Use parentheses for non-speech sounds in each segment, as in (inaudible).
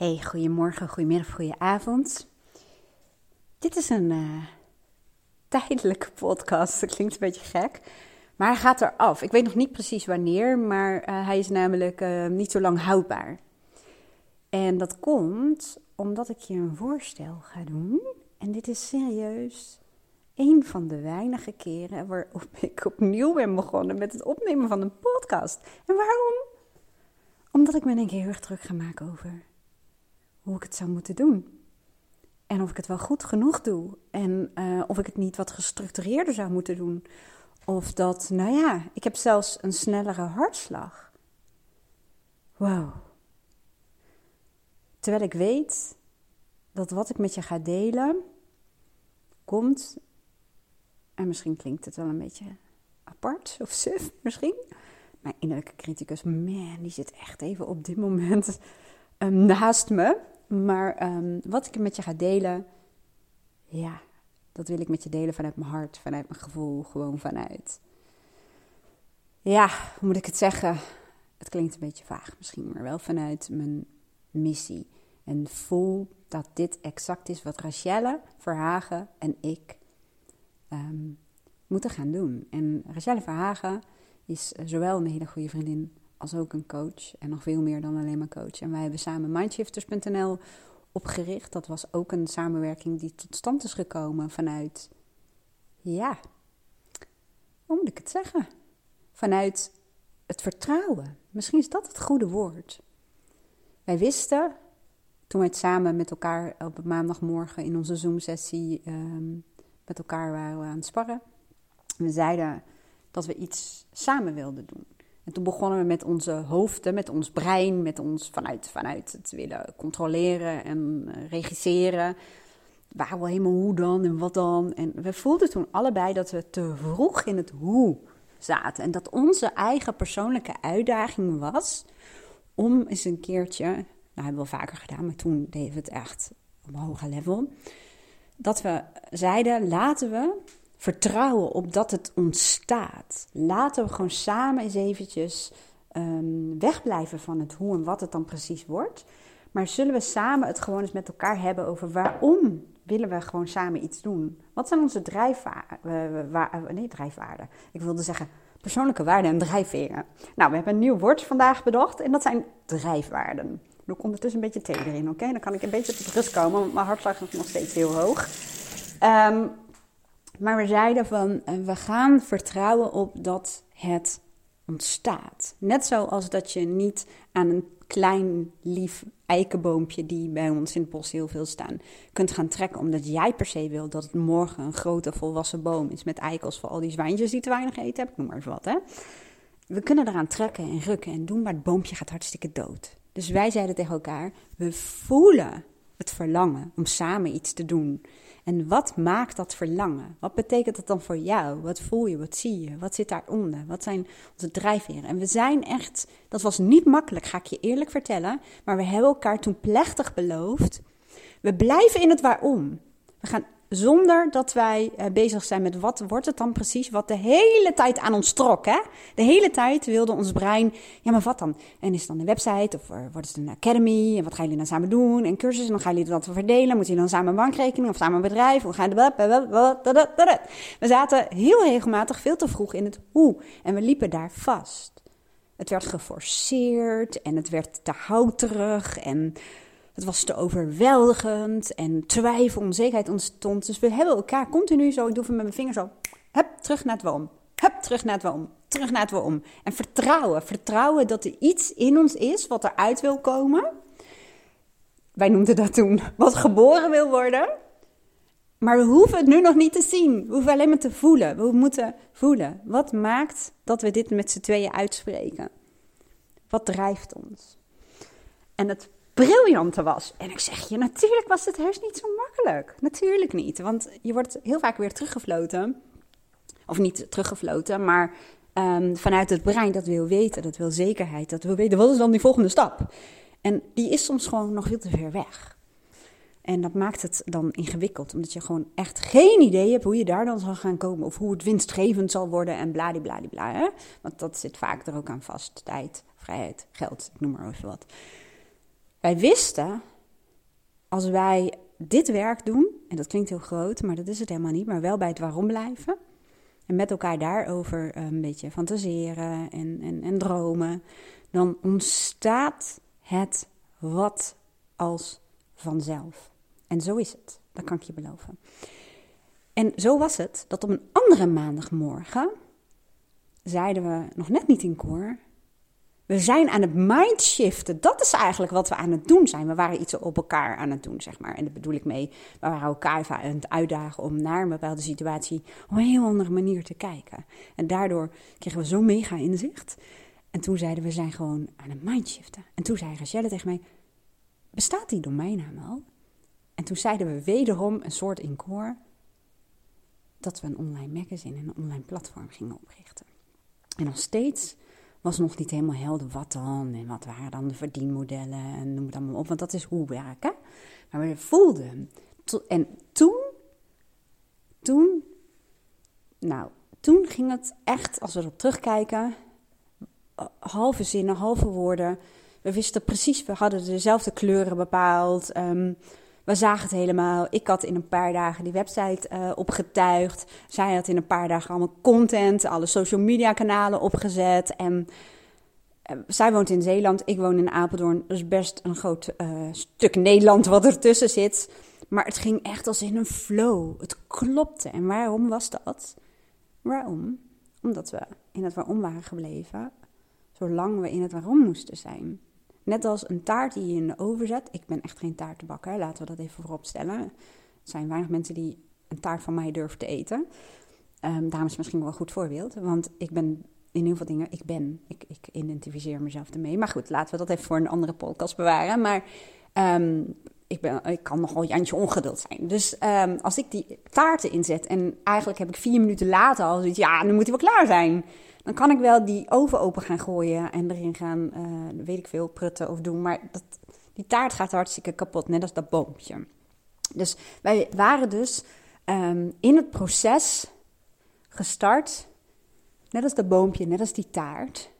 Hey, goedemorgen, goedemiddag, goedenavond. Dit is een uh, tijdelijke podcast. Dat klinkt een beetje gek. Maar hij gaat eraf. Ik weet nog niet precies wanneer, maar uh, hij is namelijk uh, niet zo lang houdbaar. En dat komt omdat ik je een voorstel ga doen. En dit is serieus een van de weinige keren waarop (laughs) ik opnieuw ben begonnen met het opnemen van een podcast. En waarom? Omdat ik me een keer heel erg druk ga maken over hoe ik het zou moeten doen. En of ik het wel goed genoeg doe. En uh, of ik het niet wat gestructureerder zou moeten doen. Of dat, nou ja, ik heb zelfs een snellere hartslag. Wow. Terwijl ik weet dat wat ik met je ga delen komt. En misschien klinkt het wel een beetje apart of suf, misschien. Mijn innerlijke criticus, man, die zit echt even op dit moment um, naast me. Maar um, wat ik met je ga delen, ja, dat wil ik met je delen vanuit mijn hart, vanuit mijn gevoel, gewoon vanuit. Ja, hoe moet ik het zeggen? Het klinkt een beetje vaag misschien, maar wel vanuit mijn missie. En voel dat dit exact is wat Rachelle Verhagen en ik um, moeten gaan doen. En Rachelle Verhagen is zowel een hele goede vriendin als ook een coach. En nog veel meer dan alleen maar coach. En wij hebben samen Mindshifters.nl opgericht. Dat was ook een samenwerking die tot stand is gekomen vanuit, ja, hoe moet ik het zeggen? Vanuit het vertrouwen. Misschien is dat het goede woord. Wij wisten, toen wij het samen met elkaar op maandagmorgen in onze Zoom-sessie um, met elkaar waren aan het sparren. We zeiden dat we iets samen wilden doen. En toen begonnen we met onze hoofden, met ons brein, met ons vanuit, vanuit het willen controleren en uh, regisseren. Waar helemaal hoe dan en wat dan. En we voelden toen allebei dat we te vroeg in het hoe zaten. En dat onze eigen persoonlijke uitdaging was om eens een keertje, nou hebben we wel vaker gedaan, maar toen deden we het echt op een hoger level. Dat we zeiden, laten we vertrouwen op dat het ontstaat. Laten we gewoon samen eens eventjes um, wegblijven van het hoe en wat het dan precies wordt. Maar zullen we samen het gewoon eens met elkaar hebben over waarom willen we gewoon samen iets doen? Wat zijn onze drijfwaarden? Uh, nee, drijfwaarden. Ik wilde zeggen persoonlijke waarden en drijfveren. Nou, we hebben een nieuw woord vandaag bedacht en dat zijn drijfwaarden. Er komt ondertussen een beetje thee erin, oké? Dan kan ik een beetje tot rust komen, want mijn hartslag is nog steeds heel hoog. Um, maar we zeiden van uh, we gaan vertrouwen op dat het ontstaat. Net zoals dat je niet aan een klein lief eikenboompje die bij ons in het bos heel veel staan kunt gaan trekken omdat jij per se wil dat het morgen een grote volwassen boom is met eikels voor al die zwijntjes die te weinig eten hebben. Noem maar eens wat hè. We kunnen eraan trekken en rukken en doen, maar het boompje gaat hartstikke dood. Dus wij zeiden tegen elkaar: we voelen het verlangen om samen iets te doen. En wat maakt dat verlangen? Wat betekent dat dan voor jou? Wat voel je? Wat zie je? Wat zit daaronder? Wat zijn onze drijfveren? En we zijn echt, dat was niet makkelijk, ga ik je eerlijk vertellen. Maar we hebben elkaar toen plechtig beloofd. We blijven in het waarom. We gaan zonder dat wij uh, bezig zijn met wat wordt het dan precies, wat de hele tijd aan ons trok. Hè? De hele tijd wilde ons brein, ja maar wat dan? En is het dan een website of wordt het een academy? En wat gaan jullie dan samen doen? En cursussen, en dan gaan jullie dat verdelen. Moeten jullie dan samen een bankrekening of samen een bedrijf? Hoe gaan de... We zaten heel regelmatig veel te vroeg in het hoe. En we liepen daar vast. Het werd geforceerd en het werd te houterig en... Het was te overweldigend en twijfel, onzekerheid ontstond. Dus we hebben elkaar continu zo, ik doe van met mijn vinger zo, hup, terug naar het waarom. Hup, terug naar het waarom. Terug naar het waarom. En vertrouwen. Vertrouwen dat er iets in ons is wat eruit wil komen. Wij noemden dat toen wat geboren wil worden. Maar we hoeven het nu nog niet te zien. We hoeven alleen maar te voelen. We moeten voelen. Wat maakt dat we dit met z'n tweeën uitspreken? Wat drijft ons? En het briljante was. En ik zeg je, natuurlijk was het heus niet zo makkelijk. Natuurlijk niet, want je wordt heel vaak weer teruggefloten. Of niet teruggefloten, maar um, vanuit het brein dat wil weten, dat wil zekerheid, dat wil weten, wat is dan die volgende stap? En die is soms gewoon nog veel te ver weg. En dat maakt het dan ingewikkeld, omdat je gewoon echt geen idee hebt hoe je daar dan zal gaan komen. Of hoe het winstgevend zal worden en bladibladibla. Want dat zit vaak er ook aan vast. Tijd, vrijheid, geld, ik noem maar even wat. Wij wisten als wij dit werk doen, en dat klinkt heel groot, maar dat is het helemaal niet, maar wel bij het waarom blijven. En met elkaar daarover een beetje fantaseren en, en, en dromen. Dan ontstaat het wat als vanzelf. En zo is het, dat kan ik je beloven. En zo was het dat op een andere maandagmorgen zeiden we nog net niet in koor. We zijn aan het mindshiften. Dat is eigenlijk wat we aan het doen zijn. We waren iets op elkaar aan het doen, zeg maar. En daar bedoel ik mee, we waren elkaar aan het uitdagen om naar een bepaalde situatie op een heel andere manier te kijken. En daardoor kregen we zo'n mega inzicht. En toen zeiden we, zijn gewoon aan het mindshiften. En toen zei Rachelle tegen mij, bestaat die domeinnaam al? En toen zeiden we wederom een soort in koor dat we een online magazine en een online platform gingen oprichten. En nog steeds was nog niet helemaal helder wat dan en wat waren dan de verdienmodellen en noem het allemaal op, want dat is hoe werken. Maar we voelden. En toen, toen, nou, toen ging het echt, als we erop terugkijken, halve zinnen, halve woorden. We wisten precies, we hadden dezelfde kleuren bepaald. Um, we zagen het helemaal. Ik had in een paar dagen die website uh, opgetuigd. Zij had in een paar dagen allemaal content, alle social media kanalen opgezet. En uh, zij woont in Zeeland, ik woon in Apeldoorn. Dus best een groot uh, stuk Nederland wat ertussen zit. Maar het ging echt als in een flow. Het klopte. En waarom was dat? Waarom? Omdat we in het waarom waren gebleven, zolang we in het waarom moesten zijn. Net als een taart die je in de oven zet. Ik ben echt geen taartenbakker, laten we dat even voorop stellen. Er zijn weinig mensen die een taart van mij durven te eten. Um, daarom is misschien wel een goed voorbeeld. Want ik ben in heel veel dingen, ik ben, ik, ik identificeer mezelf ermee. Maar goed, laten we dat even voor een andere podcast bewaren. Maar um, ik, ben, ik kan nogal Jantje ongeduld zijn. Dus um, als ik die taarten inzet en eigenlijk heb ik vier minuten later al zoiets, ja, nu moet hij wel klaar zijn. Dan kan ik wel die oven open gaan gooien en erin gaan, uh, weet ik veel, prutten of doen. Maar dat, die taart gaat hartstikke kapot, net als dat boompje. Dus wij waren dus um, in het proces gestart, net als dat boompje, net als die taart.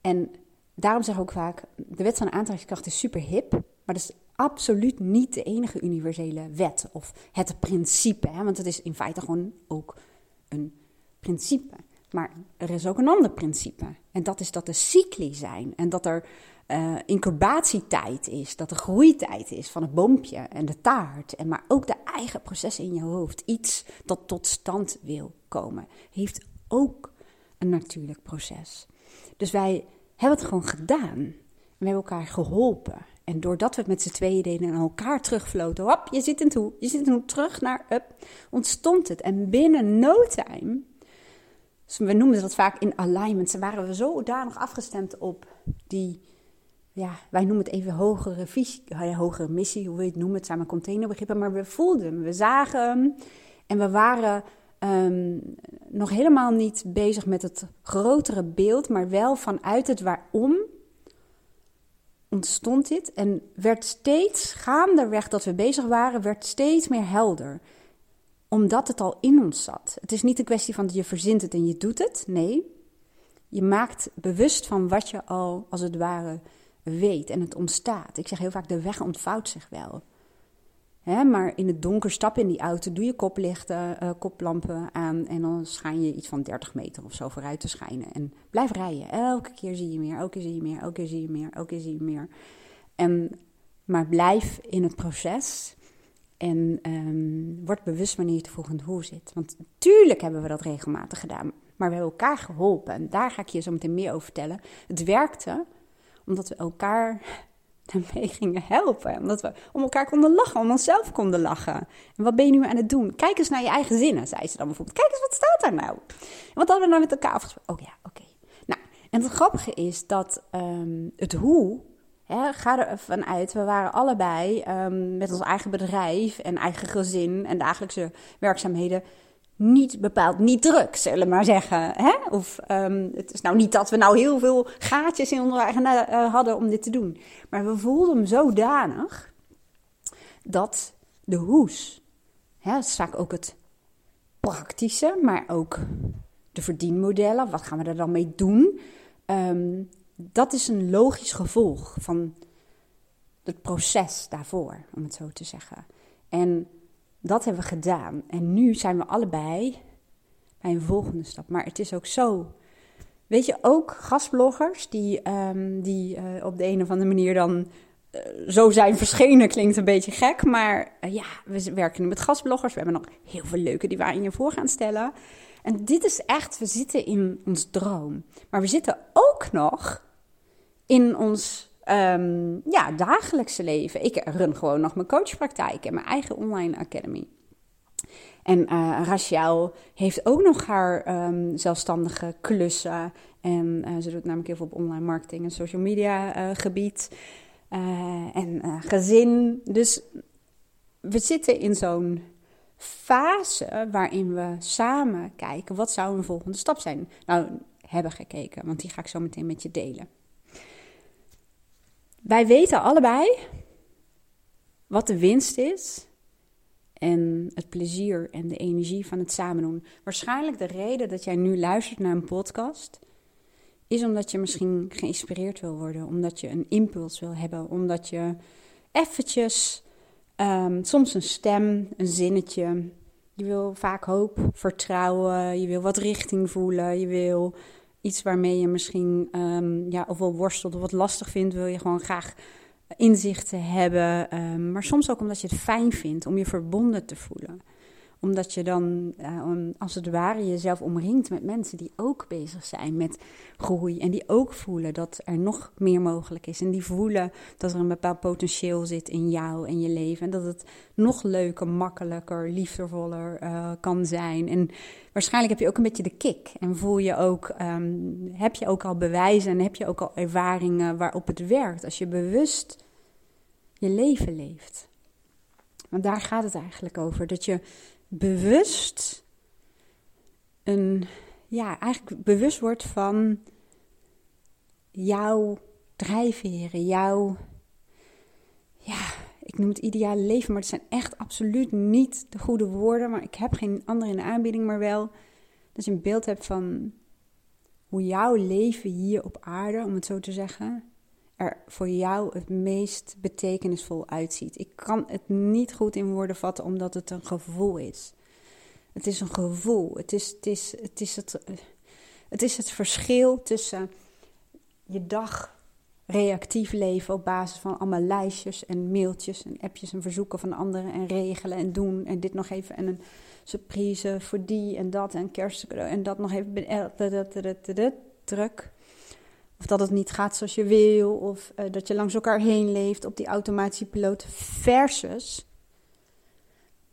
En daarom zeg ik ook vaak, de wet van aantrekkingskracht is super hip, maar dat is absoluut niet de enige universele wet of het principe. Hè? Want het is in feite gewoon ook een principe. Maar er is ook een ander principe. En dat is dat er cycli zijn. En dat er uh, incubatietijd is. Dat er groeitijd is van het boompje en de taart. En maar ook de eigen processen in je hoofd. Iets dat tot stand wil komen. Heeft ook een natuurlijk proces. Dus wij hebben het gewoon gedaan. We hebben elkaar geholpen. En doordat we het met z'n tweeën deden en elkaar terugvloten, hop, je zit in toe, je zit in terug naar up, ontstond het. En binnen no time we noemden dat vaak in alignment. Waren we zodanig afgestemd op die, ja, wij noemen het even hogere visie, hogere missie, hoe wil je het noemen. Het zijn containerbegrippen, maar we voelden hem, we zagen hem. En we waren um, nog helemaal niet bezig met het grotere beeld, maar wel vanuit het waarom ontstond dit. En werd steeds, gaandeweg dat we bezig waren, werd steeds meer helder omdat het al in ons zat. Het is niet een kwestie van je verzint het en je doet het. Nee, je maakt bewust van wat je al als het ware weet en het ontstaat. Ik zeg heel vaak, de weg ontvouwt zich wel. Maar in het donker stap in die auto, doe je koplichten, uh, koplampen aan en dan schijn je iets van 30 meter of zo vooruit te schijnen. En blijf rijden. Elke keer zie je meer, elke keer zie je meer, elke keer zie je meer, elke keer zie je meer. En, maar blijf in het proces en um, word bewust wanneer je te volgende hoe zit. Want natuurlijk hebben we dat regelmatig gedaan. Maar we hebben elkaar geholpen. En daar ga ik je zo meteen meer over vertellen. Het werkte omdat we elkaar daarmee (laughs) gingen helpen. Omdat we om elkaar konden lachen, om onszelf konden lachen. En wat ben je nu aan het doen? Kijk eens naar je eigen zinnen, zei ze dan bijvoorbeeld. Kijk eens, wat staat daar nou? En wat hadden we nou met elkaar afgesproken? Oh ja, oké. Nou, en het grappige is dat um, het hoe Hè, ga ervan uit, we waren allebei um, met ons eigen bedrijf en eigen gezin en dagelijkse werkzaamheden niet bepaald niet druk, zullen we maar zeggen. Hè? Of um, het is nou niet dat we nou heel veel gaatjes in onze eigen uh, hadden om dit te doen. Maar we voelden hem zodanig dat de hoes, hè, dat is vaak ook het praktische, maar ook de verdienmodellen, wat gaan we er dan mee doen? Um, dat is een logisch gevolg van het proces daarvoor, om het zo te zeggen. En dat hebben we gedaan. En nu zijn we allebei bij een volgende stap. Maar het is ook zo. Weet je, ook gastbloggers die, ehm, die uh, op de een of andere manier dan uh, zo zijn verschenen, klinkt een beetje gek. Maar uh, ja, we werken nu met gastbloggers. We hebben nog heel veel leuke die we aan je voor gaan stellen. En dit is echt, we zitten in ons droom. Maar we zitten ook nog in ons um, ja, dagelijkse leven. Ik run gewoon nog mijn coachpraktijk en mijn eigen online academy. En uh, Rachel heeft ook nog haar um, zelfstandige klussen. En uh, ze doet namelijk heel veel op online marketing en social media uh, gebied. en gezin. Dus we zitten in zo'n fase waarin we samen kijken wat zou een volgende stap zijn. Nou, hebben gekeken, want die ga ik zo meteen met je delen. Wij weten allebei wat de winst is en het plezier en de energie van het samen doen. Waarschijnlijk de reden dat jij nu luistert naar een podcast is omdat je misschien geïnspireerd wil worden, omdat je een impuls wil hebben, omdat je eventjes, um, soms een stem, een zinnetje, je wil vaak hoop, vertrouwen, je wil wat richting voelen, je wil iets waarmee je misschien um, ja, of wel worstelt of wat lastig vindt, wil je gewoon graag inzichten hebben. Um, maar soms ook omdat je het fijn vindt om je verbonden te voelen omdat je dan uh, als het ware jezelf omringt met mensen die ook bezig zijn met groei. En die ook voelen dat er nog meer mogelijk is. En die voelen dat er een bepaald potentieel zit in jou en je leven. En dat het nog leuker, makkelijker, liefdevoller uh, kan zijn. En waarschijnlijk heb je ook een beetje de kick. En voel je ook, um, heb je ook al bewijzen en heb je ook al ervaringen waarop het werkt. Als je bewust je leven leeft. Want daar gaat het eigenlijk over. Dat je bewust een, ja, eigenlijk bewust wordt van jouw drijfveren, jouw, ja, ik noem het ideale leven, maar het zijn echt absoluut niet de goede woorden, maar ik heb geen andere in de aanbieding, maar wel dat je een beeld hebt van hoe jouw leven hier op aarde, om het zo te zeggen, er voor jou het meest betekenisvol uitziet. Ik kan het niet goed in woorden vatten, omdat het een gevoel is. Het is een gevoel. Het is het, is, het, is het, het, is het verschil tussen je dag reactief leven op basis van allemaal lijstjes en mailtjes en appjes en verzoeken van anderen en regelen en doen en dit nog even en een surprise voor die en dat en kerstcadeau en dat nog even druk. Of dat het niet gaat zoals je wil. Of uh, dat je langs elkaar heen leeft op die automatische piloot. Versus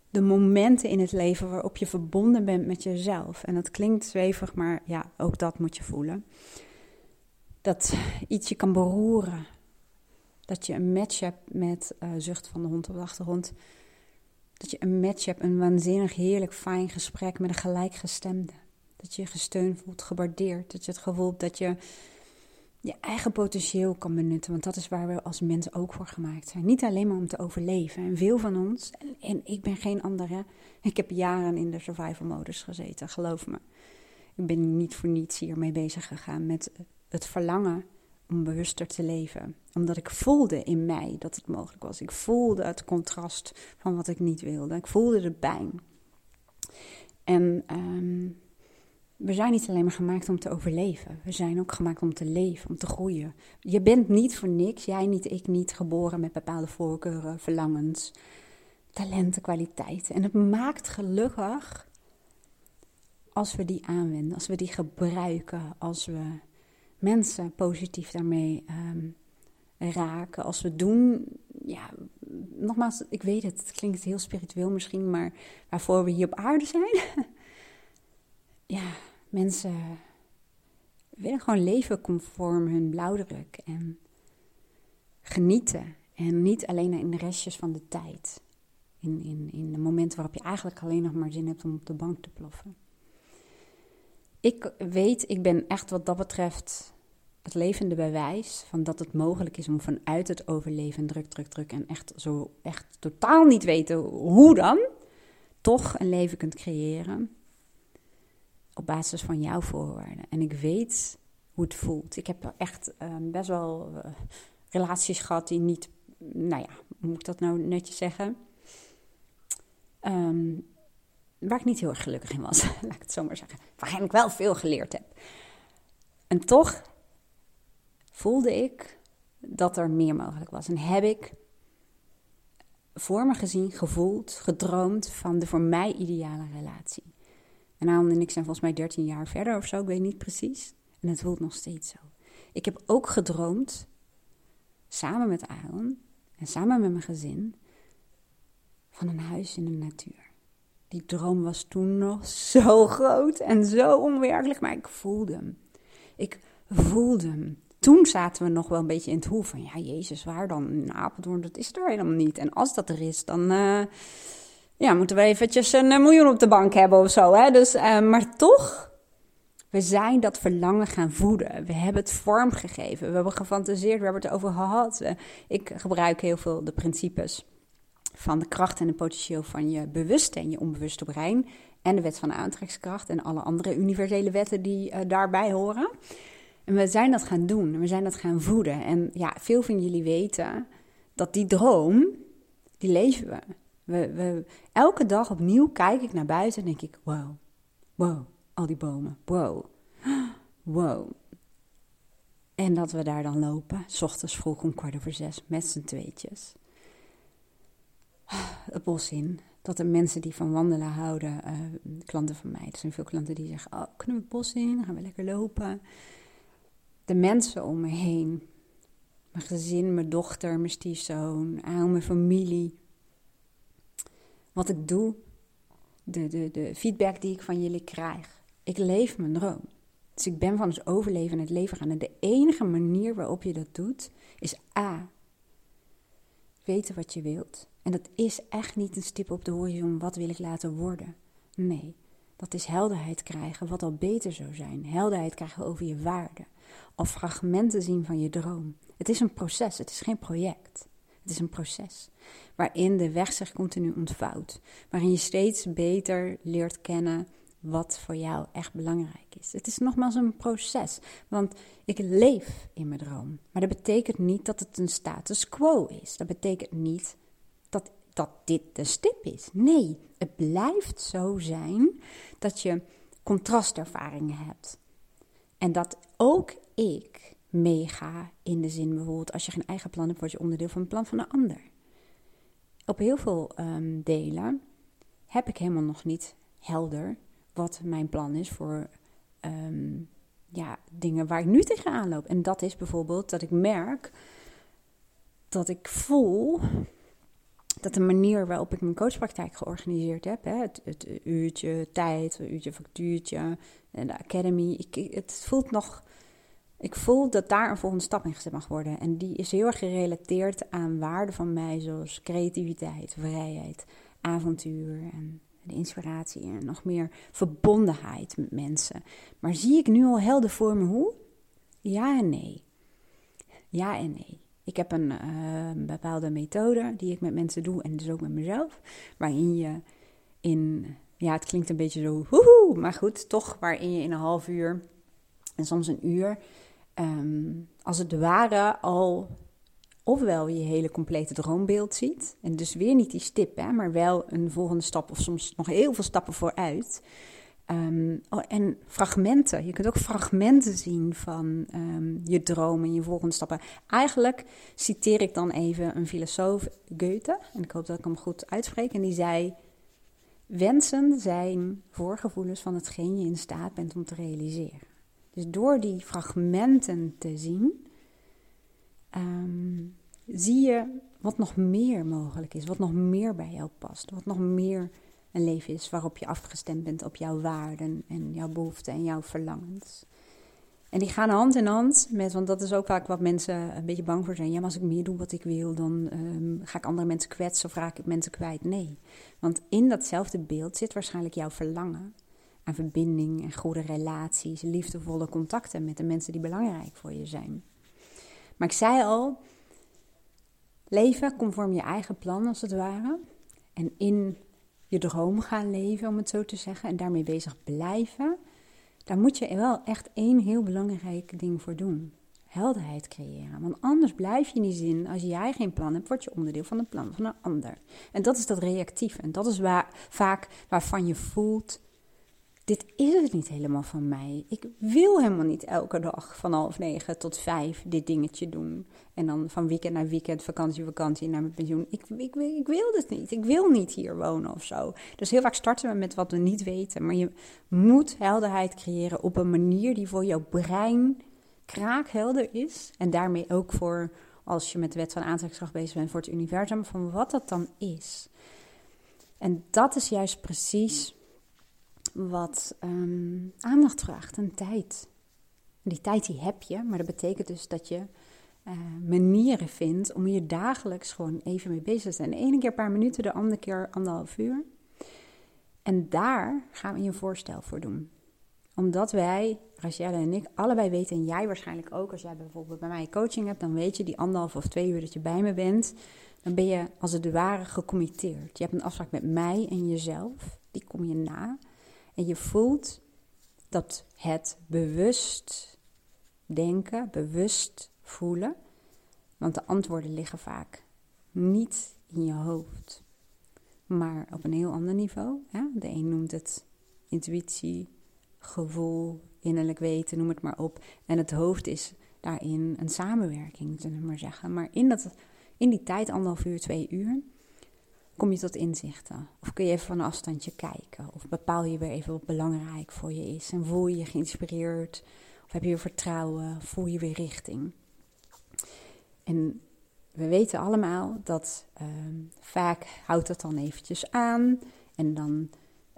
de momenten in het leven waarop je verbonden bent met jezelf. En dat klinkt zweverig, maar ja, ook dat moet je voelen. Dat iets je kan beroeren. Dat je een match hebt met uh, zucht van de hond op de achtergrond. Dat je een match hebt, een waanzinnig heerlijk fijn gesprek met een gelijkgestemde. Dat je je gesteund voelt, gewaardeerd. Dat je het gevoel hebt dat je je eigen potentieel kan benutten. Want dat is waar we als mensen ook voor gemaakt zijn. Niet alleen maar om te overleven. En veel van ons, en, ik ben geen andere, ik heb jaren in de survival modus gezeten, geloof me. Ik ben niet voor niets hiermee bezig gegaan met het verlangen om bewuster te leven. Omdat ik voelde in mij dat het mogelijk was. Ik voelde het contrast van wat ik niet wilde. Ik voelde de pijn. En um, we zijn niet alleen maar gemaakt om te overleven. We zijn ook gemaakt om te leven, om te groeien. Je bent niet voor niks, jij niet, ik niet, geboren met bepaalde voorkeuren, verlangens, talenten, kwaliteiten. En het maakt gelukkig als we die aanwenden, als we die gebruiken, als we mensen positief daarmee um, raken. Als we doen, ja, nogmaals, ik weet het, het klinkt heel spiritueel misschien, maar waarvoor we hier op aarde zijn. (laughs) ja, mensen willen gewoon leven conform hun blauwdruk en genieten. En niet alleen in de restjes van de tijd. In, in, in de momenten waarop je eigenlijk alleen nog maar zin hebt om op de bank te ploffen. Ik weet, ik ben echt wat dat betreft het levende bewijs van dat het mogelijk is om vanuit het overleven druk, druk, druk en echt zo echt totaal niet weten hoe dan, toch een leven kunt creëren op basis van jouw voorwaarden. En ik weet hoe het voelt. Ik heb echt uh, best wel uh, relaties gehad die niet nou ja, hoe moet ik dat nou netjes zeggen? Ehm, waar ik niet heel erg gelukkig in was, (laughs) laat ik het zo maar zeggen. Waarin ik wel veel geleerd heb. En toch voelde ik dat er meer mogelijk was. En heb ik voor me gezien, gevoeld, gedroomd van de voor mij ideale relatie. En Aaron en ik zijn volgens mij 13 jaar verder of zo, ik weet niet precies. En het voelt nog steeds zo. Ik heb ook gedroomd, samen met Aaron en samen met mijn gezin, van een huis in de natuur. Die droom was toen nog (laughs) zo groot en zo onwerkelijk, maar ik voelde hem. Ik voelde hem. Toen zaten we nog wel een beetje in het hoe van, ja, Jezus, waar dan? In Apeldoorn, dat is er helemaal niet. En als dat er is, dan uh, ja, moeten we eventjes een eh, miljoen op de bank hebben of zo. Hè? Dus, uh, maar toch, we zijn dat verlangen gaan voeden. We hebben het vorm gegeven. We hebben gefantaseerd, we hebben het over gehad. ik gebruik heel veel de principes van de kracht en het potentieel van je bewuste en je onbewuste brein. En de wet van de aantrekkingskracht en alle andere universele wetten die daarbij horen. En we zijn dat gaan doen. We zijn dat gaan voeden. En ja, veel van jullie weten dat die droom, die leven we. Elke dag opnieuw kijk ik naar buiten en denk ik, wow, wow, al die bomen, wow, (gasps) wow. En dat we daar dan lopen, s ochtends vroeg om kwart over zes, met z'n tweetjes (sighs) het bos in. Dat er mensen die van wandelen houden, uh, klanten van mij, er zijn veel klanten die zeggen: Oh, kunnen we het bos in? Gaan we lekker lopen. De mensen om me heen, mijn gezin, mijn dochter, mijn stiefzoon, mijn familie. Wat ik doe, de, de, de feedback die ik van jullie krijg. Ik leef mijn droom. Dus ik ben van het overleven en het leven gaan. En de enige manier waarop je dat doet, is A. Weten wat je wilt. En dat is echt niet een stip op de horizon, wat wil ik laten worden? Nee, dat is helderheid krijgen, wat al beter zou zijn. Helderheid krijgen over je waarde. Of fragmenten zien van je droom. Het is een proces, het is geen project. Het is een proces waarin de weg zich continu ontvouwt. Waarin je steeds beter leert kennen wat voor jou echt belangrijk is. Het is nogmaals een proces, want ik leef in mijn droom. Maar dat betekent niet dat het een status quo is. Dat betekent niet dat, dat dit de stip is. Nee, het blijft zo zijn dat je contrastervaringen hebt. En dat ook ik meega in de zin bijvoorbeeld als je geen eigen plan hebt, word je onderdeel van het plan van een ander. Op heel veel um, delen heb ik helemaal nog niet helder wat mijn plan is voor um, ja, dingen waar ik nu tegenaan loop. En dat is bijvoorbeeld dat ik merk dat ik voel dat de manier waarop ik mijn coachpraktijk georganiseerd heb, hè, het, het, uurtje tijd, het uurtje factuurtje en de academy, ik, het voelt nog. Ik voel dat daar een volgende stap in gezet mag worden. En die is heel erg gerelateerd aan waarden van mij, zoals creativiteit, vrijheid, avontuur en de inspiratie en nog meer verbondenheid met mensen. Maar zie ik nu al helder voor me hoe? Ja en nee. Ja en nee. Ik heb een uh, bepaalde methode die ik met mensen doe en dus ook met mezelf. Waarin je in, ja, het klinkt een beetje zo, woehoe, maar goed, toch, waarin je in een half uur en soms een uur, um, als het ware al ofwel je hele complete droombeeld ziet. En dus weer niet die stip, hè, maar wel een volgende stap of soms nog heel veel stappen vooruit. Um, oh, en fragmenten. Je kunt ook fragmenten zien van um, je dromen en je volgende stappen. Eigenlijk citeer ik dan even een filosoof, Goethe. En ik hoop dat ik hem goed uitspreek. En die zei: Wensen zijn voorgevoelens van hetgeen je in staat bent om te realiseren. Dus door die fragmenten te zien, um, zie je wat nog meer mogelijk is, wat nog meer bij jou past, wat nog meer een leven is waarop je afgestemd bent op jouw waarden en jouw behoeften en jouw verlangens. En die gaan hand in hand met, want dat is ook vaak wat mensen een beetje bang voor zijn. Ja, maar als ik meer doe wat ik wil, dan um, ga ik andere mensen kwetsen of raak ik mensen kwijt. Nee, want in datzelfde beeld zit waarschijnlijk jouw verlangen aan verbinding en goede relaties, liefdevolle contacten met de mensen die belangrijk voor je zijn. Maar ik zei al, leven conform je eigen plan als het ware. En in je droom gaan leven, om het zo te zeggen, en daarmee bezig blijven, daar moet je wel echt één heel belangrijk ding voor doen. helderheid creëren. Want anders blijf je in die zin, als jij geen plan hebt, word je onderdeel van een plan van een ander. En dat is dat reactieve. En dat is waar, vaak waarvan je voelt, dit is het niet helemaal van mij. Ik wil helemaal niet elke dag van half negen tot vijf dit dingetje doen. En dan van weekend naar weekend, vakantie, vakantie naar mijn pensioen. Ik, ik, ik wil dit niet. Ik wil niet hier wonen of zo. Dus heel vaak starten we met wat we niet weten. Maar je moet helderheid creëren op een manier die voor jouw brein kraakhelder is. En daarmee ook voor, als je met de wet van aantrekkingskracht bezig bent, voor het universum, van wat dat dan is. En dat is juist precies wat ehm, aandacht vraagt en tijd. die tijd die heb je, maar dat betekent dus dat je uh, manieren vindt om hier dagelijks gewoon even mee bezig te zijn. De ene keer een paar minuten, de andere keer anderhalf uur. En daar gaan we je voorstel voor doen. Omdat wij, Rachelle en ik, allebei weten, en jij waarschijnlijk ook, als jij bijvoorbeeld bij mij coaching hebt, dan weet je die anderhalf of twee uur dat je bij me bent, dan ben je als het ware gecommitteerd. Je hebt een afspraak met mij en jezelf, die kom je na. En je voelt dat het bewust denken, bewust voelen, want de antwoorden liggen vaak niet in je hoofd, maar op een heel ander niveau. De een noemt het intuïtie, gevoel, innerlijk weten, noem het maar op. En het hoofd is daarin een samenwerking, zullen we maar zeggen. Maar in, dat, in die tijd, anderhalf uur, twee uur, kom je tot inzichten? Of kun je even van een afstandje kijken? Of bepaal je weer even wat belangrijk voor je is? En voel je je geïnspireerd? Of heb je weer vertrouwen? Voel je weer richting? En we weten allemaal dat ehm, vaak houdt het dan eventjes aan. En dan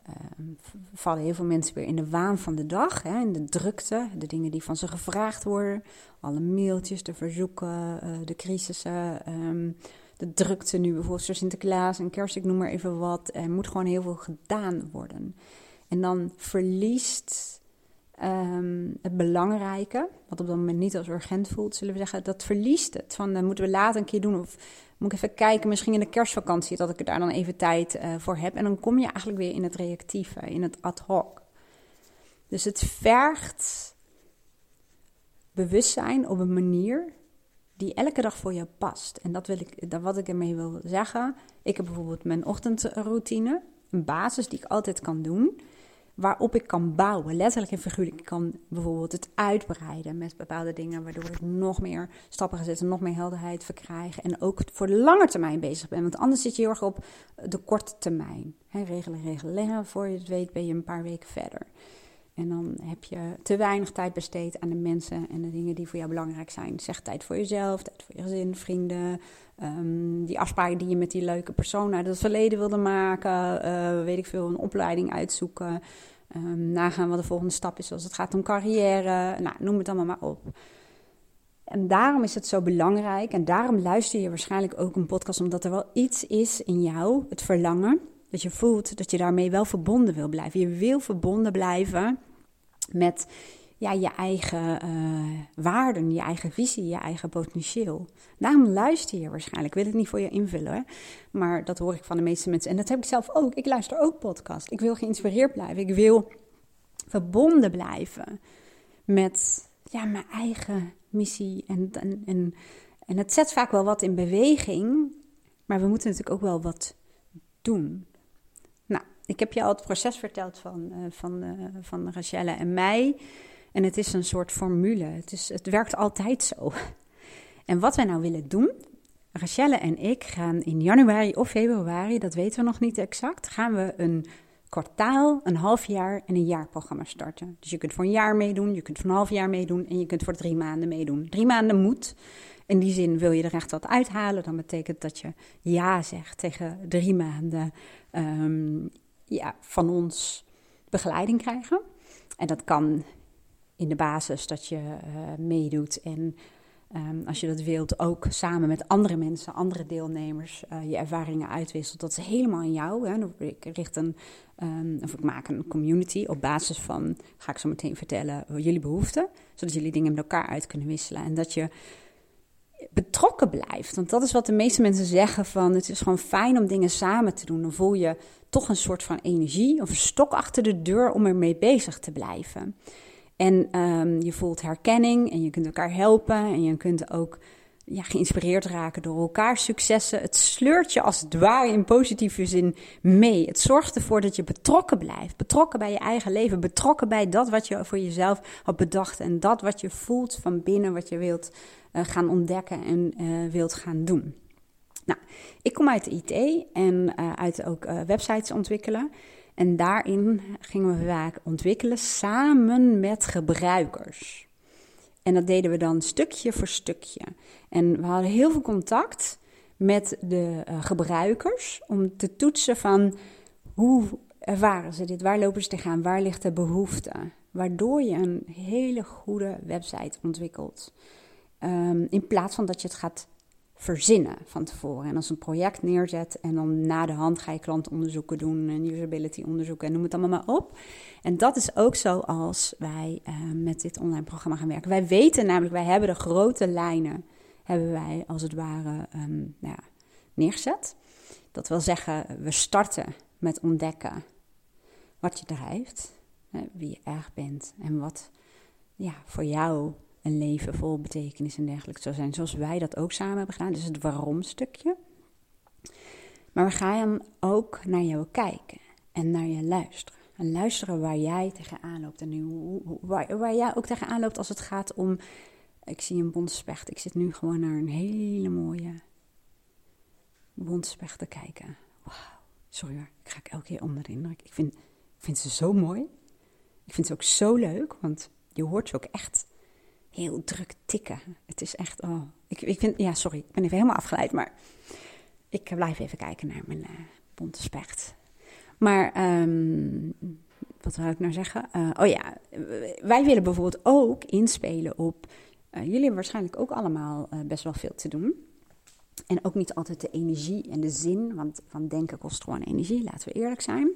ehm, vallen heel veel mensen weer in de waan van de dag. Hè, in de drukte, de dingen die van ze gevraagd worden. Alle mailtjes, de verzoeken, uh, de crisissen. Um, de drukte nu, bijvoorbeeld voor Sinterklaas en kerst, ik noem maar even wat. Er moet gewoon heel veel gedaan worden. En dan verliest um, het belangrijke, wat op dat moment niet als urgent voelt, zullen we zeggen, dat verliest het. Van, uh, moeten we later een keer doen of moet ik even kijken, misschien in de kerstvakantie, dat ik er daar dan even tijd uh, voor heb. En dan kom je eigenlijk weer in het reactieve, in het ad hoc. Dus het vergt bewustzijn op een manier die elke dag voor je past. En dat wil ik, dat wat ik ermee wil zeggen. Ik heb bijvoorbeeld mijn ochtendroutine, een basis die ik altijd kan doen, waarop ik kan bouwen, letterlijk en figuurlijk. Ik kan bijvoorbeeld het uitbreiden met bepaalde dingen, waardoor ik nog meer stappen ga zetten, nog meer helderheid verkrijg en ook voor de lange termijn bezig ben. Want anders zit je heel erg op de korte termijn. He, regelen, regelen, voor je het weet ben je een paar weken verder. En dan heb je te weinig tijd besteed aan de mensen en de dingen die voor jou belangrijk zijn. Zeg tijd voor jezelf, tijd voor je gezin, vrienden. Um, die afspraken die je met die leuke persoon uit het verleden wilde maken. Uh, weet ik veel, een opleiding uitzoeken. Um, nagaan wat de volgende stap is als het gaat om carrière. Nou, noem het allemaal maar op. En daarom is het zo belangrijk. En daarom luister je waarschijnlijk ook een podcast. Omdat er wel iets is in jou, het verlangen. Dat je voelt dat je daarmee wel verbonden wil blijven. Je wil verbonden blijven met ja, je eigen uh, waarden, je eigen visie, je eigen potentieel. Daarom luister je waarschijnlijk. Ik wil het niet voor je invullen, hè? maar dat hoor ik van de meeste mensen. En dat heb ik zelf ook. Ik luister ook podcast. Ik wil geïnspireerd blijven. Ik wil verbonden blijven met ja, mijn eigen missie. En, en, en, en het zet vaak wel wat in beweging, maar we moeten natuurlijk ook wel wat doen. Ik heb je al het proces verteld van, uh, van, uh, van Rachelle en mij. En het is een soort formule. Het, is, het werkt altijd zo. En wat wij nou willen doen, Rachelle en ik gaan in januari of februari, dat weten we nog niet exact, gaan we een kwartaal, een half jaar en een jaarprogramma starten. Dus je kunt voor een jaar meedoen, je kunt voor een half jaar meedoen en je kunt voor drie maanden meedoen. Drie maanden moet. In die zin wil je er echt wat uithalen, dan betekent dat je ja zegt tegen drie maanden um, ja, van ons begeleiding krijgen. En dat kan in de basis dat je uh, meedoet en um, als je dat wilt ook samen met andere mensen, andere deelnemers, uh, je ervaringen uitwisselt. Dat is helemaal aan jou. Hè. Ik richt een, um, of ik maak een community op basis van, ga ik zo meteen vertellen, jullie behoeften. Zodat jullie dingen met elkaar uit kunnen wisselen. En dat je betrokken blijft. Want dat is wat de meeste mensen zeggen van het is gewoon fijn om dingen samen te doen. Dan voel je toch een soort van energie of een stok achter de deur om ermee bezig te blijven. En ehm, je voelt herkenning en je kunt elkaar helpen en je kunt ook ja, geïnspireerd raken door elkaars successen. Het sleurt je als het ware in positieve zin mee. Het zorgt ervoor dat je betrokken blijft. Betrokken bij je eigen leven. Betrokken bij dat wat je voor jezelf had bedacht. En dat wat je voelt van binnen, wat je wilt uh, gaan ontdekken en uh, wilt gaan doen. Nou, ik kom uit de IT en uh, uit ook websites ontwikkelen. En daarin gingen we vaak ontwikkelen samen met gebruikers. En dat deden we dan stukje voor stukje. En we hadden heel veel contact met de uh, gebruikers om te toetsen van hoe ervaren ze dit, waar lopen ze tegenaan, waar ligt de behoefte. Waardoor je een hele goede website ontwikkelt. Um, in plaats van dat je het gaat verzinnen van tevoren. En als een project neerzet en dan na de hand ga je klantonderzoeken doen en usability onderzoeken en noem het allemaal maar op. En dat is ook zo als wij uh, met dit online programma gaan werken. Wij weten namelijk, wij hebben de grote lijnen, hebben wij als het ware um, nou ja, neergezet. Dat wil zeggen, we starten met ontdekken wat je drijft, wie je erg bent en wat ja, voor jou een leven vol betekenis en dergelijke zou zijn. Zoals wij dat ook samen hebben gedaan. Dus het waarom stukje. Maar we gaan ook naar jou kijken en naar je luisteren. En luisteren waar jij tegenaan loopt. En nu, waar, waar jij ook tegenaan loopt als het gaat om. Ik zie een bondspecht. Ik zit nu gewoon naar een hele mooie bondspecht te kijken. Wauw. Sorry hoor, ik ga elke keer onder de indruk. Ik vind, ik vind ze zo mooi. Ik vind ze ook zo leuk, want je hoort ze ook echt heel druk tikken. Het is echt, oh, ik, ik vind, ja, sorry, ik ben even helemaal afgeleid, maar ik blijf even kijken naar mijn uh, bonte specht. Maar, um, wat wil ik nou zeggen? Uh, oh ja, wij willen bijvoorbeeld ook inspelen op, uh, jullie hebben waarschijnlijk ook allemaal best wel veel te doen. En ook niet altijd de energie en de zin, want van denken kost gewoon energie, laten we eerlijk zijn.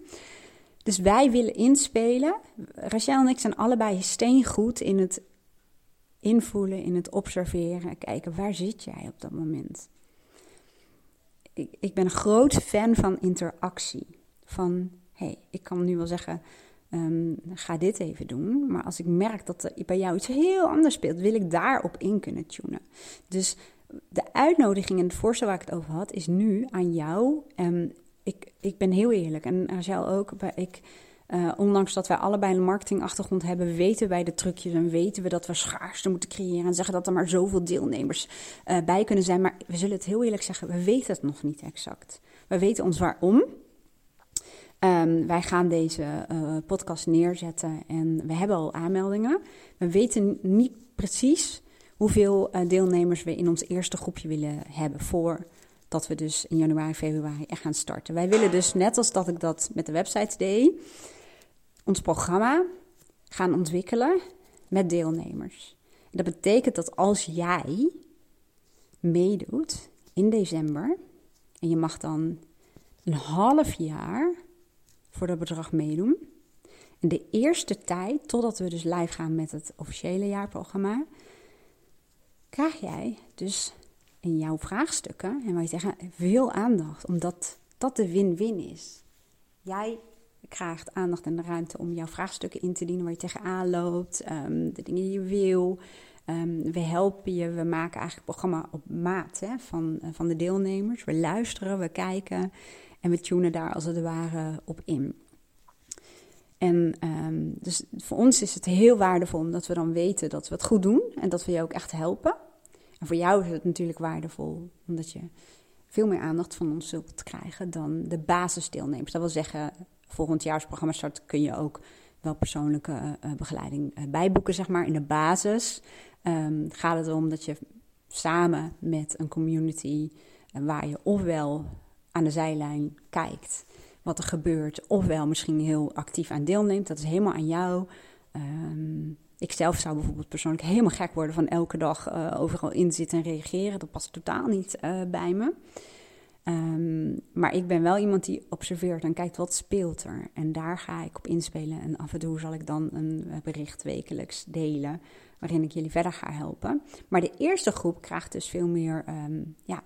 Dus wij willen inspelen. Rachel en ik zijn allebei steengoed in het invoelen, in het observeren, kijken waar zit jij op dat moment. Ik, ik ben een groot fan van interactie. Van hé, hey, ik kan nu wel zeggen, um, ga dit even doen. Maar als ik merk dat er bij jou iets heel anders speelt, wil ik daarop in kunnen tunen. Dus de uitnodiging en het voorstel waar ik het over had, is nu aan jou. Um, ik, ik ben heel eerlijk en Rachel ook. Ik, uh, ondanks dat wij allebei een marketingachtergrond hebben, weten wij de trucjes en weten we dat we schaarste moeten creëren en zeggen dat er maar zoveel deelnemers uh, bij kunnen zijn. Maar we zullen het heel eerlijk zeggen, we weten het nog niet exact. We weten ons waarom. Um, wij gaan deze uh, podcast neerzetten en we hebben al aanmeldingen. We weten niet precies hoeveel deelnemers we in ons eerste groepje willen hebben voor dat we dus in januari, februari echt gaan starten. Wij willen dus, net als dat ik dat met de website deed, ons programma gaan ontwikkelen met deelnemers. dat betekent dat als jij meedoet in december, en je mag dan een half jaar voor dat bedrag meedoen. En de eerste tijd, totdat we dus live gaan met het officiële jaarprogramma, krijg jij dus in jouw vraagstukken, en wij zeggen veel aandacht, omdat dat de win-win is. Jij krijgt aandacht en de ruimte om jouw vraagstukken in te dienen waar je tegenaan loopt, um, de dingen die je wil. Um, we helpen je, we maken eigenlijk het programma op maat hè, van, uh, van de deelnemers. We luisteren, we kijken en we tunen daar als het ware op in. En um, dus voor ons is het heel waardevol omdat we dan weten dat we het goed doen en dat we je ook echt helpen. En voor jou is het natuurlijk waardevol omdat je veel meer aandacht van ons zult krijgen dan de basisdeelnemers. Dat wil zeggen, volgend jaarsprogramma start, kun je ook wel persoonlijke uh, begeleiding uh, bijboeken, zeg maar. In de basis um, gaat het erom dat je samen met een community, waar je ofwel aan de zijlijn kijkt wat er gebeurt, ofwel misschien heel actief aan deelneemt. Dat is helemaal aan jou. Um, ik zelf zou bijvoorbeeld persoonlijk helemaal gek worden van elke dag overal in zitten en reageren. Dat past totaal niet bij me. Um, maar ik ben wel iemand die observeert en kijkt wat speelt er. En daar ga ik op inspelen. En af en toe zal ik dan een eh, bericht wekelijks delen waarin ik jullie verder ga helpen. Maar de eerste groep krijgt dus veel meer um, ja,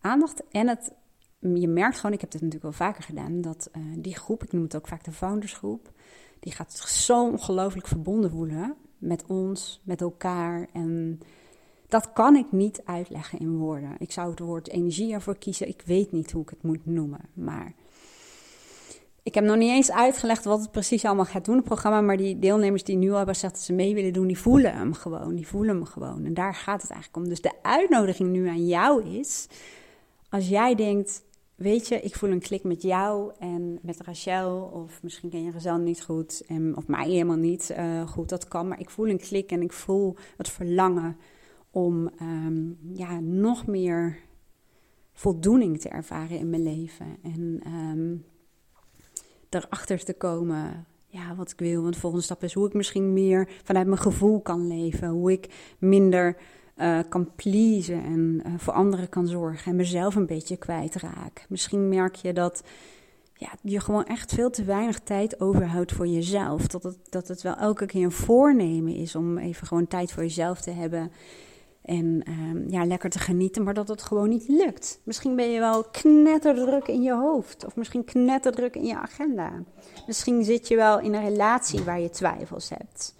aandacht. En het, je merkt gewoon, ik heb dit natuurlijk wel vaker gedaan, dat uh, die groep, ik noem het ook vaak de foundersgroep, die gaat zo ongelooflijk verbonden voelen met ons, met elkaar. En dat kan ik niet uitleggen in woorden. Ik zou het woord energie ervoor kiezen. Ik weet niet hoe ik het moet noemen. Maar ik heb nog niet eens uitgelegd wat het precies allemaal gaat doen, het programma. Maar die deelnemers die nu al hebben gezegd dat ze mee willen doen, die voelen hem gewoon. Die voelen hem gewoon. En daar gaat het eigenlijk om. Dus de uitnodiging nu aan jou is, als jij denkt, weet je, ik voel een klik met jou en met Rachel, of misschien ken je Rachel niet goed, en, of mij helemaal niet uh, goed, dat kan, maar ik voel een klik en ik voel het verlangen om um, ja, nog meer voldoening te ervaren in mijn leven. En um, erachter te komen ja, wat ik wil. Want de volgende stap is hoe ik misschien meer vanuit mijn gevoel kan leven. Hoe ik minder uh, kan pleasen en uh, voor anderen kan zorgen. En mezelf een beetje kwijtraak. Misschien merk je dat ja, je gewoon echt veel te weinig tijd overhoudt voor jezelf. Dat het, dat het wel elke keer een voornemen is om even gewoon tijd voor jezelf te hebben. En um, ja, lekker te genieten, maar dat het gewoon niet lukt. Misschien ben je wel knetterdruk in je hoofd. Of misschien knetterdruk in je agenda. Misschien zit je wel in een relatie waar je twijfels hebt.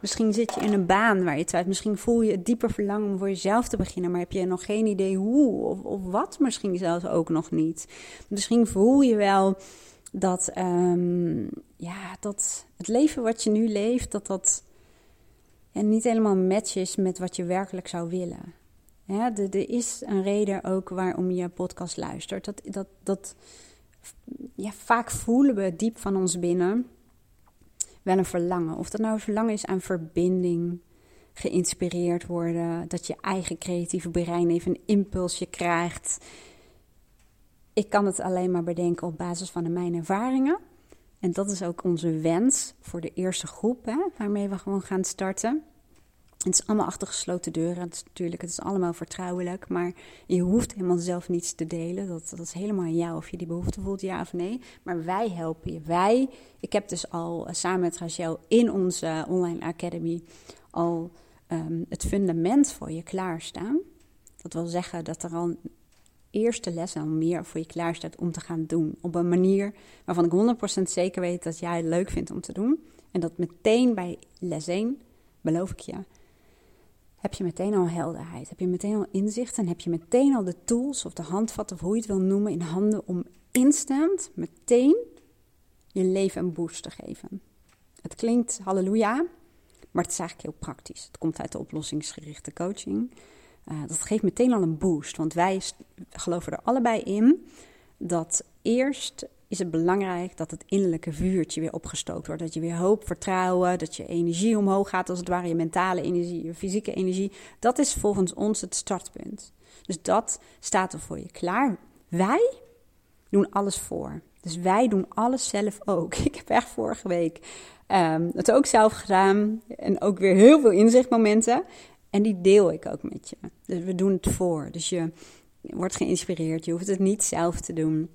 Misschien zit je in een baan waar je twijfelt. Misschien voel je het dieper verlangen om voor jezelf te beginnen, maar heb je nog geen idee hoe of, of wat misschien zelfs ook nog niet. Misschien voel je wel dat, um, ja, dat het leven wat je nu leeft, dat dat en niet helemaal matches met wat je werkelijk zou willen. Ja, er is een reden ook waarom je podcast luistert. Dat, dat, dat, ja, vaak voelen we diep van ons binnen wel een verlangen. Of dat nou een verlangen is aan verbinding, geïnspireerd worden, dat je eigen creatieve brein even een impulsje krijgt. Ik kan het alleen maar bedenken op basis van mijn ervaringen. En dat is ook onze wens voor de eerste groep, hè, waarmee we gewoon gaan starten. Het is allemaal achter gesloten deuren. Natuurlijk, het is allemaal vertrouwelijk. Maar je hoeft helemaal zelf niets te delen. Dat, dat is helemaal aan jou of je die behoefte voelt, ja of nee. Maar wij helpen je. Wij, ik heb dus al eh, samen met Rachel in onze online academy al ehm, het fundament voor je klaarstaan. Dat wil zeggen dat er al eerste les al meer voor je klaar staat om te gaan doen. Op een manier waarvan ik 100% zeker weet dat jij het leuk vindt om te doen. En dat meteen bij les 1, beloof ik je, heb je meteen al helderheid. Heb je meteen al inzicht en heb je meteen al de tools of de handvatten of hoe je het wil noemen in handen om instant meteen je leven een boost te geven. Het klinkt halleluja, maar het is eigenlijk heel praktisch. Het komt uit de oplossingsgerichte coaching. Uh, dat geeft meteen al een boost, want wij geloven er allebei in dat eerst is het belangrijk dat het innerlijke vuurtje weer opgestookt wordt. Dat je weer hoop, vertrouwen, dat je energie omhoog gaat, als het ware je mentale energie, je fysieke energie. Dat is volgens ons het startpunt. Dus dat staat er voor je klaar. Wij doen alles voor. Dus wij doen alles zelf ook. (laughs) Ik heb echt vorige week um, het ook zelf gedaan. En ook weer heel veel inzichtmomenten. En die deel ik ook met je. Dus we doen het voor. Dus je wordt geïnspireerd. Je hoeft het niet zelf te doen.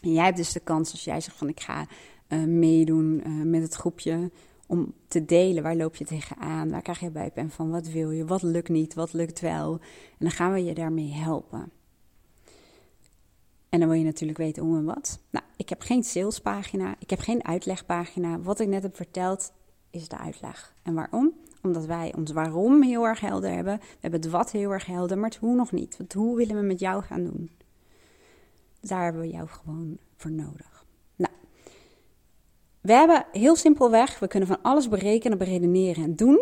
En jij hebt dus de kans als jij zegt van ik ga uh, meedoen uh, met het groepje om te delen waar loop je tegenaan, waar krijg je bijpijn van, wat wil je, wat lukt niet, wat lukt wel. En dan gaan we je daarmee helpen. En dan wil je natuurlijk weten hoe en wat. Nou, ik heb geen salespagina, ik heb geen uitlegpagina. Wat ik net heb verteld is de uitleg. En waarom? Omdat wij ons waarom heel erg helder hebben. We hebben het wat heel erg helder, maar het hoe nog niet. Want hoe willen we met jou gaan doen? Daar hebben we jou gewoon voor nodig. Nou, we hebben heel simpelweg, we kunnen van alles berekenen, beredeneren en doen.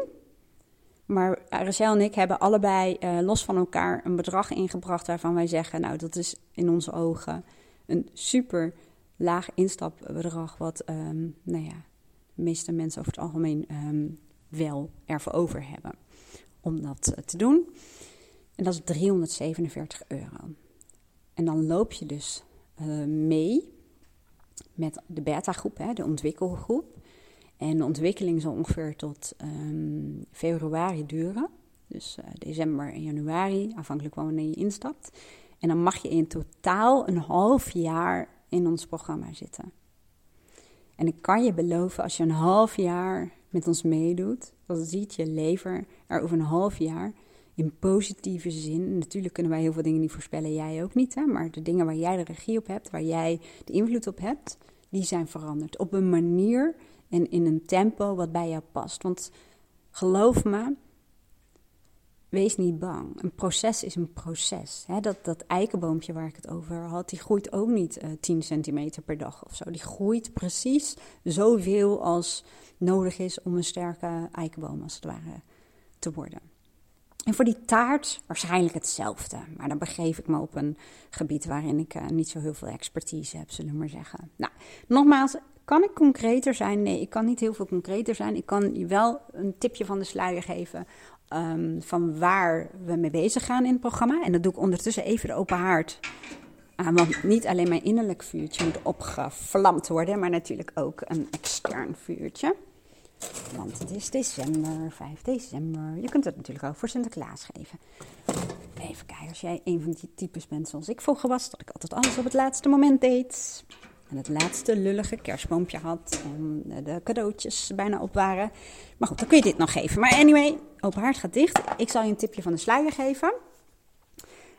Maar Rachel en ik hebben allebei uh, los van elkaar een bedrag ingebracht waarvan wij zeggen, nou dat is in onze ogen een super laag instapbedrag wat, um, nou ja, de meeste mensen over het algemeen um, wel ervoor over hebben om dat uh, te doen. En dat is 347 euro. En dan loop je dus uh, mee met de beta-groep, de ontwikkelgroep. En de ontwikkeling zal ongeveer tot um, februari duren. Dus uh, december en januari, afhankelijk van wanneer je instapt. En dan mag je in totaal een half jaar in ons programma zitten. En ik kan je beloven, als je een half jaar met ons meedoet, dan ziet je lever er over een half jaar in positieve zin. Natuurlijk kunnen wij heel veel dingen niet voorspellen, jij ook niet. Hè? Maar de dingen waar jij de regie op hebt, waar jij de invloed op hebt, die zijn veranderd. Op een manier En in een tempo wat bij jou past. Want geloof me, wees niet bang. Een proces is een proces. dat, dat eikenboompje waar ik het over had, die groeit ook niet uh, 10 centimeter per dag of zo. Die groeit precies zoveel als nodig is om een sterke eikenboom als het ware te worden. En voor die taart waarschijnlijk hetzelfde. Maar dan begeef ik me op een gebied waarin ik uh, niet zo heel veel expertise heb, zullen we maar zeggen. Nou, nogmaals, kan ik concreter zijn? Nee, ik kan niet heel veel concreter zijn. Ik kan je wel een tipje van de sluier geven um, van waar we mee bezig gaan in het programma. En dat doe ik ondertussen even de open haard. Uh, want niet alleen mijn innerlijk vuurtje moet opgevlamd worden, maar natuurlijk ook een extern vuurtje. Want het is december, 5 december. Je kunt het natuurlijk ook voor Sinterklaas geven. Even kijken, als jij een van die types bent zoals ik vroeger was, dat ik altijd alles op het laatste moment deed. En het laatste lullige kerstboompje had. En de cadeautjes bijna op waren. Maar goed, dan kun je dit nog geven. Maar anyway, open haard gaat dicht. Ik zal je een tipje van de sluier geven.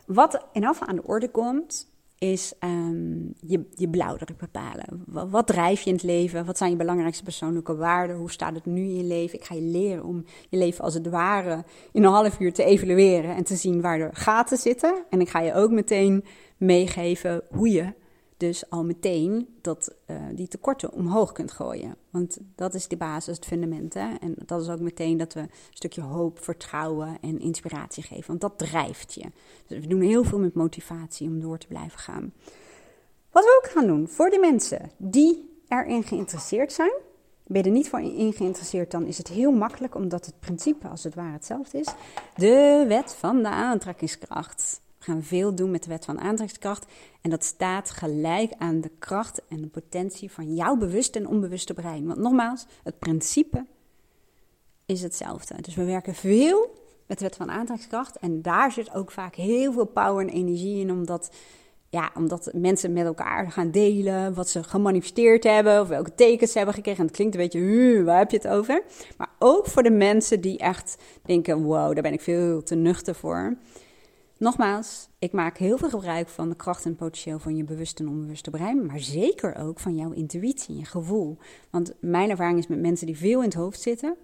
Wat in afval aan de orde komt, is um, je, je blauwdruk bepalen. Wat, drijf je in het leven? Wat zijn je belangrijkste persoonlijke waarden? Hoe staat het nu in je leven? Ik ga je leren om je leven als het ware in een half uur te evalueren en te zien waar er gaten zitten. En ik ga je ook meteen meegeven hoe je dus al meteen dat, uh, die tekorten omhoog kunt gooien. Want dat is de basis, het fundament. Hè? En dat is ook meteen dat we een stukje hoop, vertrouwen en inspiratie geven. Want dat drijft je. Dus we doen heel veel met motivatie om door te blijven gaan. Wat we ook gaan doen voor die mensen die erin geïnteresseerd zijn. Ben je er niet voor in geïnteresseerd, dan is het heel makkelijk, omdat het principe als het ware hetzelfde is. De wet van de aantrekkingskracht gaan veel doen met de wet van aantrekkingskracht. En dat staat gelijk aan de kracht en de potentie van jouw bewuste en onbewuste brein. Want nogmaals, het principe is hetzelfde. Dus we werken veel met de wet van aantrekkingskracht. En daar zit ook vaak heel veel power en energie in, omdat, ja, omdat mensen met elkaar gaan delen wat ze gemanifesteerd hebben, of welke tekens ze hebben gekregen. En het klinkt een beetje, waar heb je het over? Maar ook voor de mensen die echt denken, wow, daar ben ik veel te nuchter voor. Nogmaals, ik maak heel veel gebruik van de kracht en potentieel van je bewuste en onbewuste brein, maar zeker ook van jouw intuïtie, je gevoel. Want mijn ervaring is met mensen die veel in het hoofd zitten,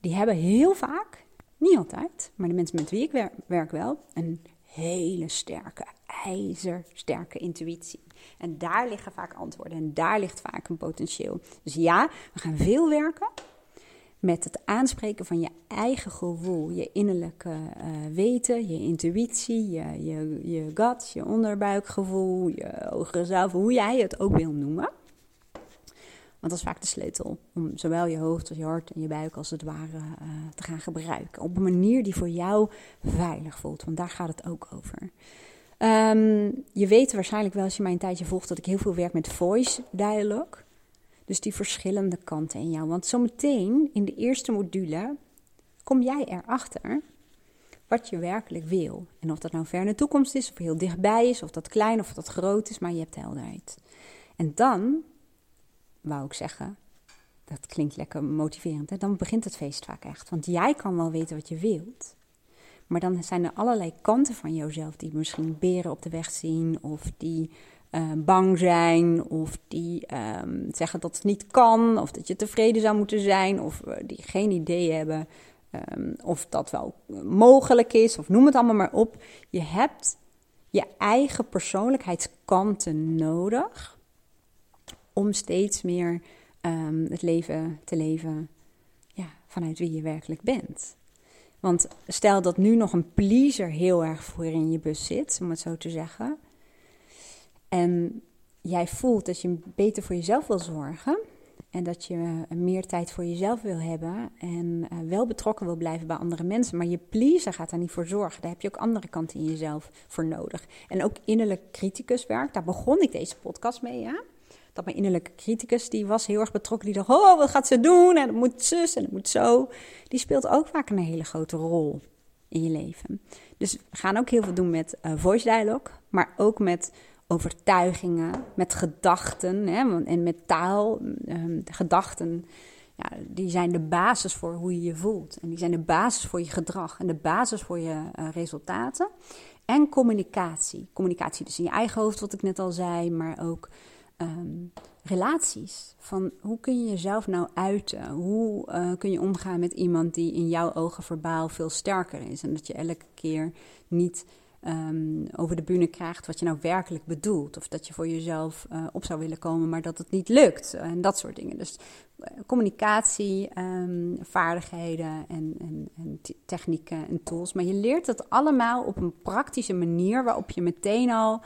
die hebben heel vaak, niet altijd, maar de mensen met wie ik werk wel, een hele sterke, ijzersterke intuïtie. En daar liggen vaak antwoorden en daar ligt vaak een potentieel. Dus ja, we gaan veel werken met het aanspreken van je eigen gevoel, je innerlijke uh, weten, je intuïtie, je, je, je gut, je onderbuikgevoel, je hogere zelf, hoe jij het ook wil noemen. Want dat is vaak de sleutel om zowel je hoofd als je hart en je buik als het ware uh, te gaan gebruiken. Op een manier die voor jou veilig voelt, want daar gaat het ook over. Um, je weet waarschijnlijk wel als je mij een tijdje volgt dat ik heel veel werk met voice dialogue. Dus die verschillende kanten in jou. Want zometeen in de eerste module kom jij erachter wat je werkelijk wil. En of dat nou ver in de toekomst is, of heel dichtbij is, of dat klein of dat groot is, maar je hebt helderheid. En dan, wou ik zeggen, dat klinkt lekker motiverend, hè? dan begint het feest vaak echt. Want jij kan wel weten wat je wilt. Maar dan zijn er allerlei kanten van jezelf die misschien beren op de weg zien, of die uh, bang zijn, of die um, zeggen dat het niet kan, of dat je tevreden zou moeten zijn, of die geen idee hebben um, of dat wel mogelijk is, of noem het allemaal maar op. Je hebt je eigen persoonlijkheidskanten nodig om steeds meer um, het leven te leven ja, vanuit wie je werkelijk bent. Want stel dat nu nog een pleaser heel erg voor in je bus zit, om het zo te zeggen en jij voelt dat je beter voor jezelf wil zorgen. En dat je meer tijd voor jezelf wil hebben. En uh, wel betrokken wil blijven bij andere mensen. Maar je pleaser gaat daar niet voor zorgen. Daar heb je ook andere kanten in jezelf voor nodig. En ook innerlijk criticuswerk. Daar begon ik deze podcast mee. Ja? Dat mijn innerlijke criticus, die was heel erg betrokken. Die dacht, oh, wat gaat ze doen? En het moet zus en het moet zo. Die speelt ook vaak een hele grote rol in je leven. Dus we gaan ook heel veel doen met uh, voice dialogue. Maar ook met overtuigingen, met gedachten hè, en met taal. Um, gedachten, ja, die zijn de basis voor hoe je je voelt. En die zijn de basis voor je gedrag en de basis voor je uh, resultaten. En communicatie. Communicatie dus in je eigen hoofd, wat ik net al zei, maar ook ehm, relaties. Van hoe kun je jezelf nou uiten? Hoe eh, kun je omgaan met iemand die in jouw ogen verbaal veel sterker is? En dat je elke keer niet Ehm, over de bühne krijgt wat je nou werkelijk bedoelt. Of dat je voor jezelf uh, op zou willen komen, maar dat het niet lukt. En dat soort dingen. Dus uh, communicatie, um, vaardigheden en, en, en technieken en tools. Maar je leert het allemaal op een praktische manier waarop je meteen al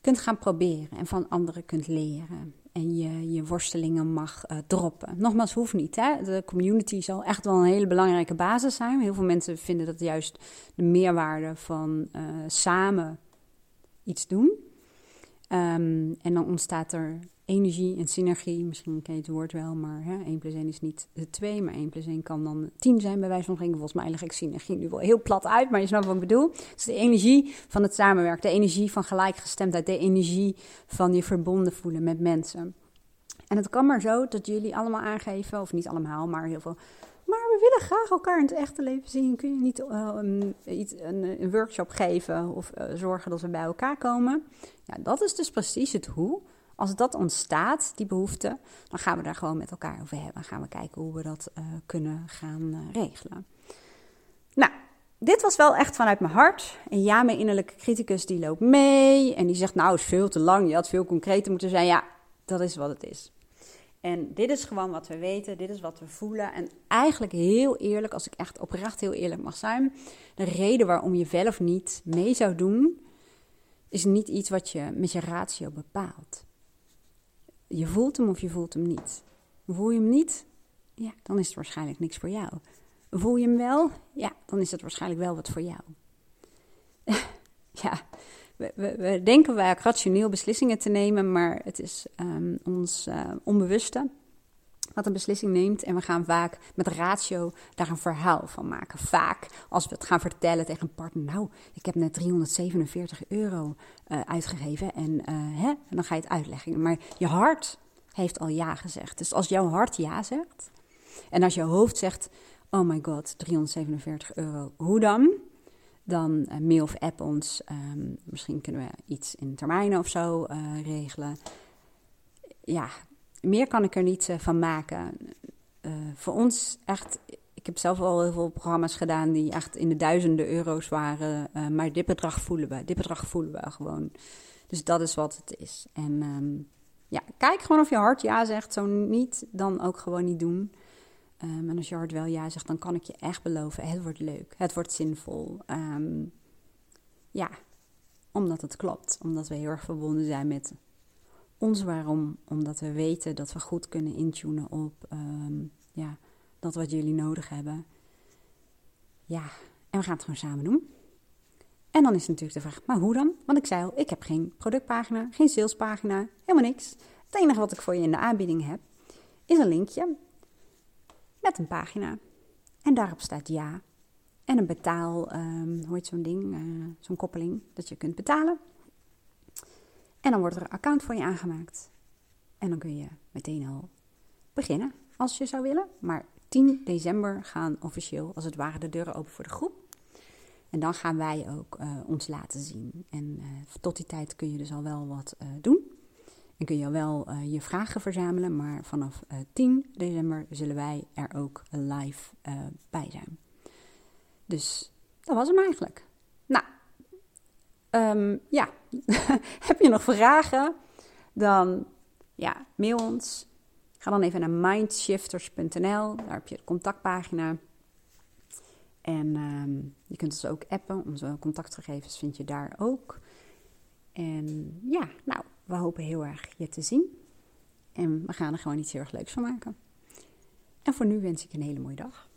kunt gaan proberen en van anderen kunt leren en je, je worstelingen mag uh, droppen. Nogmaals, hoeft niet. Hè? De community zal echt wel een hele belangrijke basis zijn. Heel veel mensen vinden dat juist de meerwaarde van uh, samen iets doen. Um, en dan ontstaat er energie en synergie. Misschien ken je het woord wel, maar hè, 1 plus 1 is niet 2, maar 1 plus 1 kan dan 10 zijn bij wijze van spreken. Volgens mij leg ik synergie nu wel heel plat uit, maar je snapt wat ik bedoel. Dus de energie van het samenwerken, de energie van gelijkgestemdheid, de energie van je verbonden voelen met mensen. En het kan maar zo dat jullie allemaal aangeven, of niet allemaal, maar heel veel maar we willen graag elkaar in het echte leven zien. Kun je niet uh, een, iets, een, een, workshop geven of uh, zorgen dat we bij elkaar komen? Ja, dat is dus precies het hoe. Als dat ontstaat, die behoefte, dan gaan we daar gewoon met elkaar over hebben. Dan gaan we kijken hoe we dat kunnen gaan regelen. Nou, dit was wel echt vanuit mijn hart. En ja, mijn innerlijke criticus die loopt mee. En die zegt, nou, is veel te lang. Je had veel concreter moeten zijn. Ja, dat is wat het is. En dit is gewoon wat we weten, dit is wat we voelen. En eigenlijk heel eerlijk, als ik echt oprecht heel eerlijk mag zijn, de reden waarom je wel of niet mee zou doen, is niet iets wat je met je ratio bepaalt. Je voelt hem of je voelt hem niet. Voel je hem niet? Ja, dan is het waarschijnlijk niks voor jou. Voel je hem wel? Ja, dan is het waarschijnlijk wel wat voor jou. (laughs) ja, we, denken vaak rationeel beslissingen te nemen, maar het is um, ons uh, onbewuste wat een beslissing neemt. En we gaan vaak met ratio daar een verhaal van maken. Vaak als we het gaan vertellen tegen een partner. Nou, ik heb net 347 euro uh, uitgegeven. En, uh, hè, en dan ga je het uitleggen. Maar je hart heeft al ja gezegd. Dus als jouw hart ja zegt. En als je hoofd zegt. Oh my god, 347 euro. Hoe dan? Dan uh, mail of app ons. Um, misschien kunnen we iets in termijnen of zo regelen. Ja, meer kan ik er niet uh, van maken. Voor ons echt, ik heb zelf al heel veel programma's gedaan die echt in de duizenden euro's waren. Maar dit bedrag voelen we, dit bedrag voelen we gewoon. Dus dat is wat het is. En um, ja, kijk gewoon of je hart ja zegt. Zo niet, dan ook gewoon niet doen. Um, en als je hart wel ja zegt, dan kan ik je echt beloven, het wordt leuk, het wordt zinvol. Um, ja, omdat het klopt, omdat we heel erg verbonden zijn met ons waarom? Omdat we weten dat we goed kunnen intunen op um, ja, dat wat jullie nodig hebben. Ja, en we gaan het gewoon samen doen. En dan is natuurlijk de vraag, maar hoe dan? Want ik zei al, ik heb geen productpagina, geen salespagina, helemaal niks. Het enige wat ik voor je in de aanbieding heb, is een linkje met een pagina. En daarop staat ja. En een betaal, um, hoe heet zo'n ding, uh, zo'n koppeling, dat je kunt betalen. En dan wordt er een account voor je aangemaakt. En dan kun je meteen al beginnen als je zou willen. Maar 10 december gaan officieel, als het ware, de deuren open voor de groep. En dan gaan wij ook uh, ons laten zien. En uh, tot die tijd kun je dus al wel wat doen. En kun je wel je vragen verzamelen. Maar vanaf 10 december zullen wij er ook live bij zijn. Dus dat was hem eigenlijk. Nou, um, ja, (laughs) heb je nog vragen? Dan ja, mail ons. Ga dan even naar mindshifters.nl. Daar heb je de contactpagina. En um, je kunt ons ook appen. Onze contactgegevens vind je daar ook. En ja, nou, we hopen heel erg je te zien. En we gaan er gewoon iets heel erg leuks van maken. En voor nu wens ik een hele mooie dag.